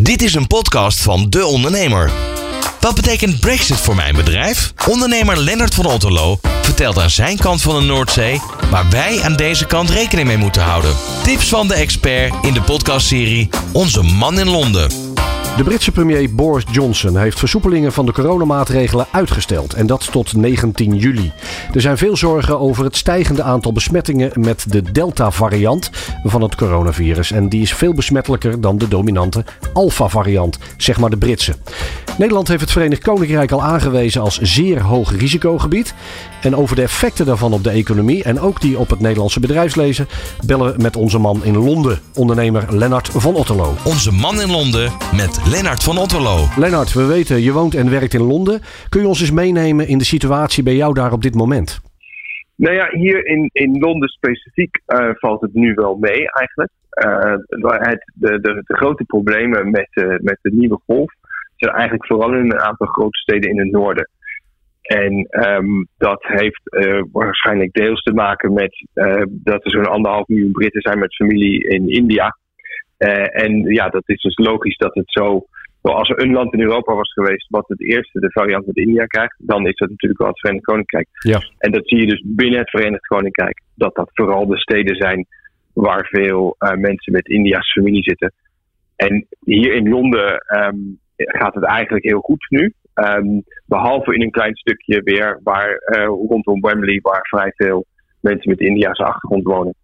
Dit is een podcast van De Ondernemer. Wat betekent Brexit voor mijn bedrijf? Ondernemer Lennart van Otterlo vertelt aan zijn kant van de Noordzee waar wij aan deze kant rekening mee moeten houden. Tips van de expert in de podcastserie Onze Man in Londen. De Britse premier Boris Johnson heeft versoepelingen van de coronamaatregelen uitgesteld en dat tot 19 juli. Er zijn veel zorgen over het stijgende aantal besmettingen met de Delta-variant van het coronavirus. En die is veel besmettelijker dan de dominante Alpha-variant, zeg maar de Britse. Nederland heeft het Verenigd Koninkrijk al aangewezen als zeer hoog risicogebied. En over de effecten daarvan op de economie en ook die op het Nederlandse bedrijfsleven bellen we met onze man in Londen, ondernemer Lennart van Otterlo. Onze Man in Londen met Lennart van Otterlo. Lennart, we weten, je woont en werkt in Londen. Kun je ons eens meenemen in de situatie bij jou daar op dit moment? Nou ja, hier in, in Londen specifiek uh, valt het nu wel mee eigenlijk. Uh, het, de, de, de, grote problemen met, uh, met de nieuwe golf zijn eigenlijk vooral in een aantal grote steden in het noorden. En um, dat heeft uh, waarschijnlijk deels te maken met uh, dat er zo'n anderhalf miljoen Britten zijn met familie in India. Uh, en ja, dat is dus logisch dat het zo. Als er een land in Europa was geweest wat het eerste de variant met India krijgt, dan is dat natuurlijk wel het Verenigd Koninkrijk. Ja. En dat zie je dus binnen het Verenigd Koninkrijk, dat dat vooral de steden zijn waar veel mensen met India's familie zitten. En hier in Londen um, gaat het eigenlijk heel goed nu. Um, behalve in een klein stukje weer waar, uh, rondom Wembley, waar vrij veel mensen met Indiase achtergrond wonen.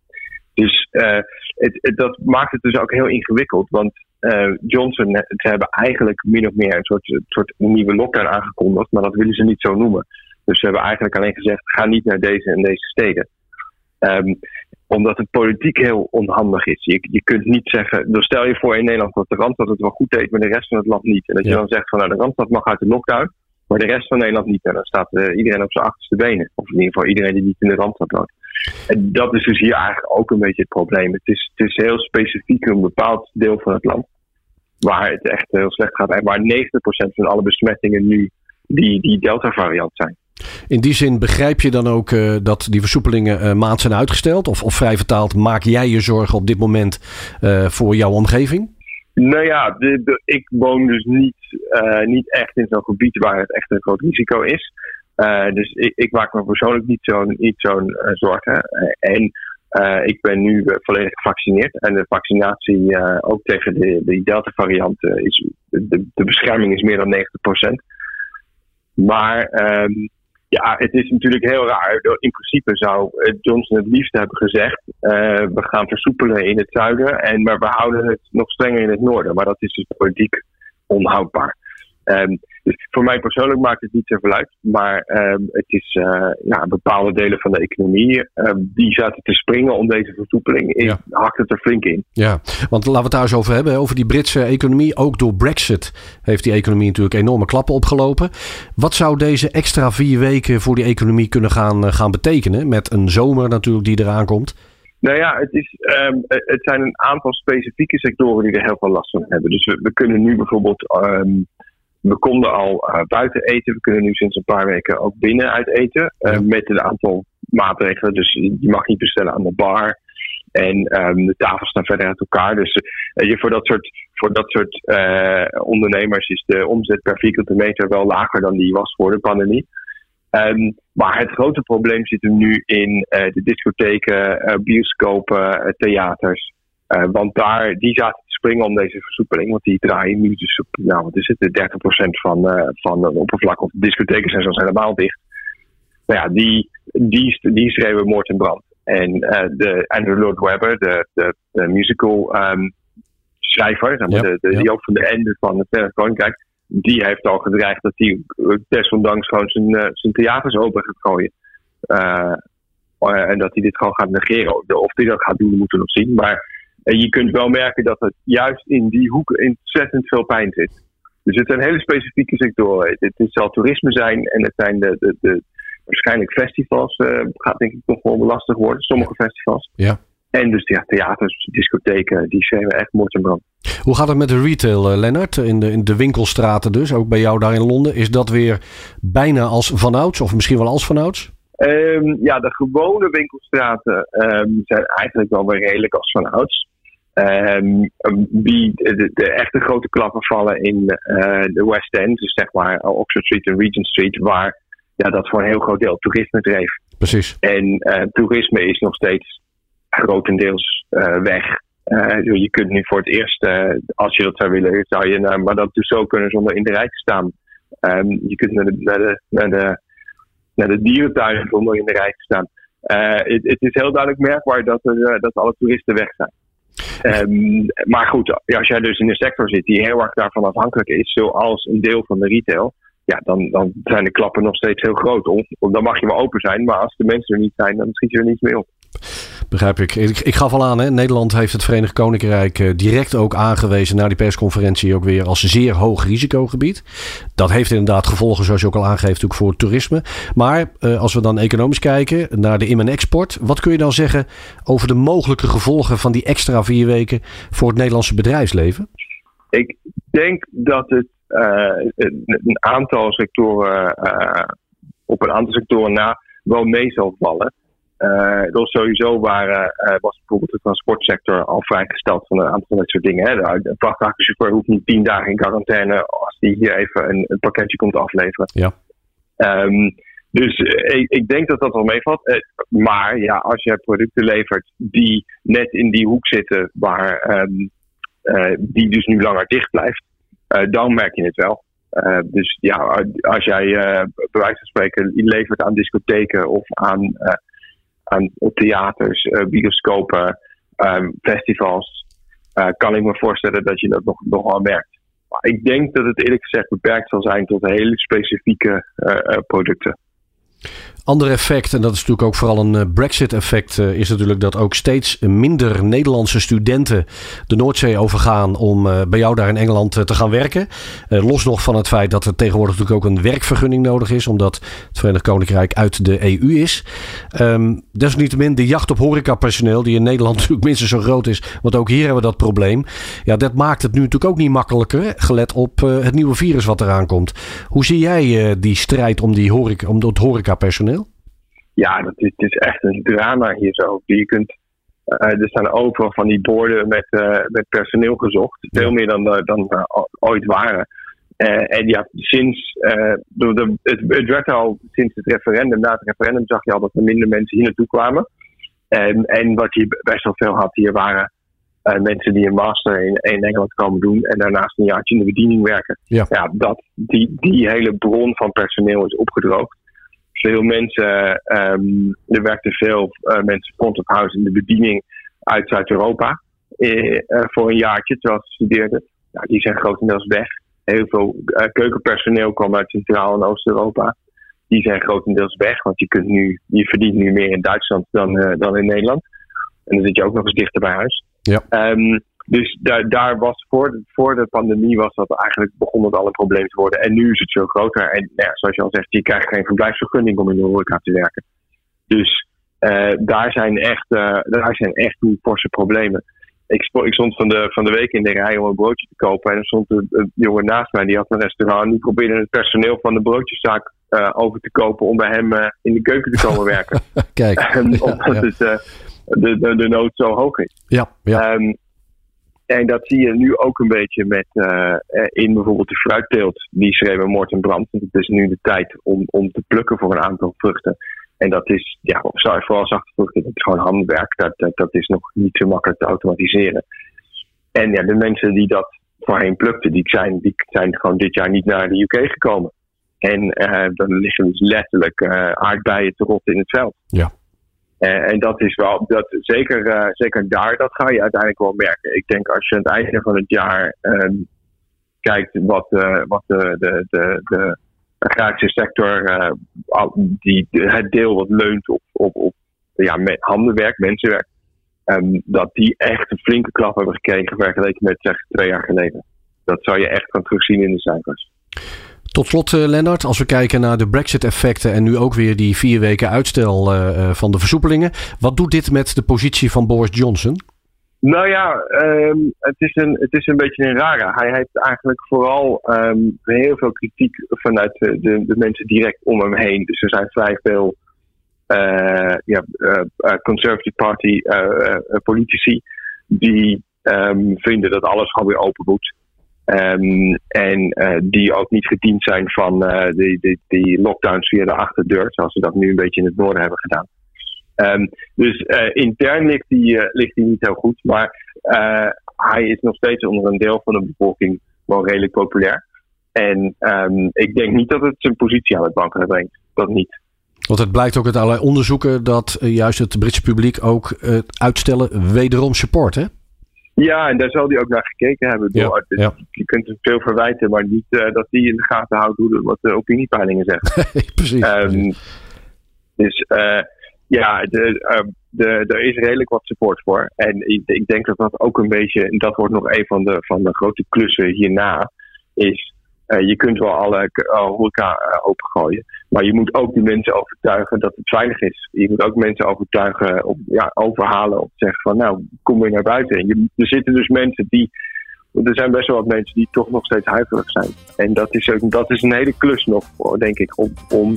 Dus uh, het, het, dat maakt het dus ook heel ingewikkeld. Want uh, Johnson, ze hebben eigenlijk min of meer een soort, soort nieuwe lockdown aangekondigd, maar dat willen ze niet zo noemen. Dus ze hebben eigenlijk alleen gezegd: ga niet naar deze en deze steden. Um, omdat het politiek heel onhandig is. Je, je kunt niet zeggen, dus stel je voor in Nederland dat de Randstad het wel goed deed, maar de rest van het land niet. En dat je dan zegt van nou de Randstad mag uit de lockdown, maar de rest van Nederland niet. En dan staat uh, iedereen op zijn achterste benen. Of in ieder geval iedereen die niet in de Randstad woont. En dat is dus hier eigenlijk ook een beetje het probleem. Het is, het is heel specifiek een bepaald deel van het land. Waar het echt heel slecht gaat. En waar 90% van alle besmettingen nu die, die Delta variant zijn. In die zin begrijp je dan ook uh, dat die versoepelingen uh, maand zijn uitgesteld? Of, of vrij vertaald, maak jij je zorgen op dit moment uh, voor jouw omgeving? Nou ja, de, de, ik woon dus niet, niet echt in zo'n gebied waar het echt een groot risico is. Dus ik, ik, maak me persoonlijk niet zo'n zo'n zorgen. en ik ben nu volledig gevaccineerd. En de vaccinatie ook tegen de, de Delta-variant is. De, de, bescherming is meer dan 90%. Maar um, ja, het is natuurlijk heel raar. In principe zou Johnson het liefst hebben gezegd: we gaan versoepelen in het zuiden, en, maar we houden het nog strenger in het noorden. Maar dat is dus politiek onhoudbaar. Um, dus voor mij persoonlijk maakt het niet zoveel uit. Maar um, het is uh, ja, bepaalde delen van de economie die zaten te springen om deze versoepeling. Ja. Hakt het er flink in. Ja, want laten we het daar eens over hebben. Over die Britse economie. Ook door Brexit heeft die economie natuurlijk enorme klappen opgelopen. Wat zou deze extra vier weken voor die economie kunnen gaan, gaan betekenen? Met een zomer natuurlijk die eraan komt. Nou ja, het, is, um, het zijn een aantal specifieke sectoren die er heel veel last van hebben. Dus we, we kunnen nu bijvoorbeeld. Um, we konden al uh, buiten eten. We kunnen nu sinds een paar weken ook binnen uit eten. Uh, ja. Met een aantal maatregelen. Dus je mag niet bestellen aan de bar. En um, de tafels staan verder uit elkaar. Dus uh, je, voor dat soort, voor dat soort ondernemers is de omzet per vierkante meter wel lager dan die was voor de pandemie. Um, maar het grote probleem zit hem nu in de discotheken, bioscopen, theaters. want daar, die zaten springen om deze versoepeling. Want die draaien nu dus op, nou wat is het, 30% van, uh, van de oppervlak. Of de discotheken zijn zelfs helemaal dicht. Nou ja, die, die, die schreeuwen moord en brand. En uh, de Andrew Lloyd Webber, de, de, de musical um, schrijver, ja, de, de, ja. die ook van de einde van het Verenigd Koninkrijk, die heeft al gedreigd dat hij desondanks gewoon zijn, zijn theaters open gaat gooien. en dat hij dit gewoon gaat negeren. Of hij dat gaat doen, moeten we nog zien. Maar en je kunt wel merken dat het juist in die hoek ontzettend veel pijn zit. Dus het zijn hele specifieke sectoren. Het, het zal toerisme zijn en het zijn de, de, de waarschijnlijk festivals. Uh, gaat denk ik toch wel lastig worden, sommige festivals. Ja. En dus ja, theaters, discotheken, die schreeuwen echt moord en brand. Hoe gaat het met de retail, uh, Lennart? In de, in de winkelstraten dus, ook bij jou daar in Londen. Is dat weer bijna als vanouds of misschien wel als vanouds? Um, ja, de gewone winkelstraten um, zijn eigenlijk wel weer redelijk als vanouds. Um, wie de, de, echte grote klappen vallen in uh, de West End, dus zeg maar Oxford Street en Regent Street, waar ja, dat voor een heel groot deel toerisme dreef. Precies. En uh, toerisme is nog steeds grotendeels uh, weg. je kunt nu voor het eerst, als je dat zou willen, zou je naar Madame Tussauds kunnen zonder in de rij te staan. Um, je kunt naar de, naar de, naar de, naar de dierentuin zonder in de rij te staan. Het is heel duidelijk merkbaar dat, er, dat alle toeristen weg zijn. Um, maar goed, als jij dus in een sector zit die heel erg daarvan afhankelijk is, zoals een deel van de retail, ja, dan, dan zijn de klappen nog steeds heel groot. Dan mag je wel open zijn, maar als de mensen er niet zijn, dan schiet je er niets meer op. Begrijp ik. ik. Ik gaf al aan, hè? Nederland heeft het Verenigd Koninkrijk eh, direct ook aangewezen na die persconferentie ook weer als zeer hoog risicogebied. Dat heeft inderdaad gevolgen, zoals je ook al aangeeft, ook voor toerisme. Maar uh, als we dan economisch kijken naar de in- en export, wat kun je dan zeggen over de mogelijke gevolgen van die extra vier weken voor het Nederlandse bedrijfsleven? Ik denk dat het uh, een aantal sectoren, op een aantal sectoren na, wel mee zal vallen. Uh, dus sowieso waren, uh, was bijvoorbeeld de transportsector al vrijgesteld van een aantal van dat soort dingen. Hè. De vrachtwagenchauffeur hoeft niet tien dagen in quarantaine als die hier even een, een pakketje komt afleveren. Ja. Um, dus ik, ik, denk dat dat wel meevalt. maar ja, als je producten levert die net in die hoek zitten waar um, die dus nu langer dicht blijft, dan merk je het wel. Uh, dus ja, als jij uh, bij wijze van spreken levert aan discotheken of aan uh, aan theaters, uh, bioscopen, um, festivals, uh, kan ik me voorstellen dat je dat nog, nog wel merkt. Maar ik denk dat het eerlijk gezegd beperkt zal zijn tot hele specifieke producten. Ander effect, en dat is natuurlijk ook vooral een Brexit-effect, is natuurlijk dat ook steeds minder Nederlandse studenten de Noordzee overgaan om bij jou daar in Engeland te gaan werken. Los nog van het feit dat er tegenwoordig natuurlijk ook een werkvergunning nodig is, omdat het Verenigd Koninkrijk uit de EU is. Um, desalniettemin de jacht op horecapersoneel, die in Nederland natuurlijk minstens zo groot is, want ook hier hebben we dat probleem. Ja, dat maakt het nu natuurlijk ook niet makkelijker, gelet op het nieuwe virus wat eraan komt. Hoe zie jij die strijd om, die horeca, om het horecapersoneel? Ja, dat is, het is echt een drama hier zo. Je kunt, uh, er staan overal van die borden met, uh, met personeel gezocht. Veel meer dan, uh, dan ooit waren. en ja, sinds, door de, het, het werd al sinds het referendum, na het referendum zag je al dat er minder mensen hier naartoe kwamen. En, en wat je best wel veel had hier waren mensen die een master in, in Engeland komen doen en daarnaast een jaartje in de bediening werken. Ja, ja dat, die, die hele bron van personeel is opgedroogd veel mensen, um, er werkten veel uh, mensen front of house in de bediening uit Zuid-Europa uh, uh, voor een jaartje terwijl ze studeerden. Nou, die zijn grotendeels weg. Heel veel keukenpersoneel kwam uit Centraal- en Oost-Europa. Die zijn grotendeels weg, want je, kunt nu, je verdient nu meer in Duitsland dan, dan in Nederland. En dan zit je ook nog eens dichter bij huis. Ja. Um, dus daar, daar was voor de, voor de pandemie was dat eigenlijk begon het al een probleem te worden. En nu is het veel groter. En ja, zoals je al zegt, je krijgt geen verblijfsvergunning om in de horeca te werken. Dus uh, daar zijn echt, uh, daar zijn echt forse problemen. Ik, ik, stond van de, van de week in de rij om een broodje te kopen. En er stond een, een jongen naast mij, die had een restaurant. En die probeerde het personeel van de broodjeszaak uh, over te kopen om bij hem in de keuken te komen werken. Kijk. omdat ja, ja. Het, de, de, de nood zo hoog is. Ja, ja. Um, en dat zie je nu ook een beetje met uh, in bijvoorbeeld de fruitteelt. Die schreven moord en brand. Want het is nu de tijd om, om te plukken voor een aantal vruchten. En dat is, ja, vooral zachte vruchten, dat is gewoon handwerk. Dat, dat, is nog niet zo makkelijk te automatiseren. En ja, de mensen die dat voorheen plukten, die zijn, die zijn gewoon dit jaar niet naar de UK gekomen. En uh, dan liggen dus letterlijk uh, aardbeien te rotten in het veld. Ja. Uh, en dat is wel, dat, zeker, uh, zeker daar, dat ga je uiteindelijk wel merken. Ik denk als je aan het einde van het jaar um, kijkt wat, uh, wat de, de, de, de agrarische sector, die, het deel wat leunt op, op, op ja, handenwerk, mensenwerk, um, dat die echt een flinke klap hebben gekregen vergeleken met zeg, twee jaar geleden. Dat zou je echt gaan terugzien in de cijfers. Tot slot, uh, Lennart, als we kijken naar de Brexit-effecten en nu ook weer die vier weken uitstel uh, van de versoepelingen. Wat doet dit met de positie van Boris Johnson? Nou ja, um, het, is een, het is een beetje een rare. Hij heeft eigenlijk vooral um, heel veel kritiek vanuit de, de, mensen direct om hem heen. Dus er zijn vrij veel uh, ja, Conservative Party politici die ehm, vinden dat alles gewoon weer open moet. Ehm, en eh, die ook niet gediend zijn van uh, die, die, die, lockdowns via de achterdeur, zoals ze dat nu een beetje in het noorden hebben gedaan. Um, dus uh, intern ligt hij ligt niet heel goed, maar hij is nog steeds onder een deel van de bevolking wel redelijk populair. En um, ik denk niet dat het zijn positie aan het wankelen brengt. Dat niet. Want het blijkt ook uit allerlei onderzoeken dat juist het Britse publiek ook uitstellen wederom support, hè? Ja, en daar zal hij ook naar gekeken hebben. Door, dus Je kunt hem veel verwijten, maar niet uh, dat hij in de gaten houdt hoe de, wat de opiniepeilingen zeggen. precies. Um, dus uh, ja, de, uh, de, er is redelijk wat support voor. En ik, ik, denk dat dat ook een beetje, en dat wordt nog een van de, van de grote klussen hierna, is uh, je kunt wel alle horeca opengooien. Maar je moet ook die mensen overtuigen dat het veilig is. Je moet ook mensen overtuigen, of, ja, overhalen te zeggen van nou, kom weer naar buiten. En je, er zitten dus mensen die, er zijn best wel wat mensen die toch nog steeds huiverig zijn. En dat is, ook, dat is een hele klus nog, denk ik, om, om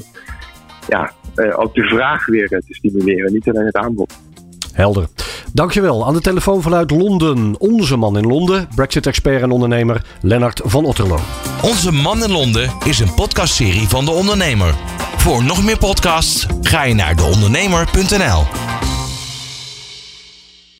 ja, ook de vraag weer te stimuleren, niet alleen het aanbod. Helder. Dankjewel. Aan de telefoon vanuit Londen, onze man in Londen, Brexit-expert en ondernemer Lennart van Otterlo. Onze man in Londen is een podcastserie van De Ondernemer. Voor nog meer podcasts ga je naar deondernemer.nl.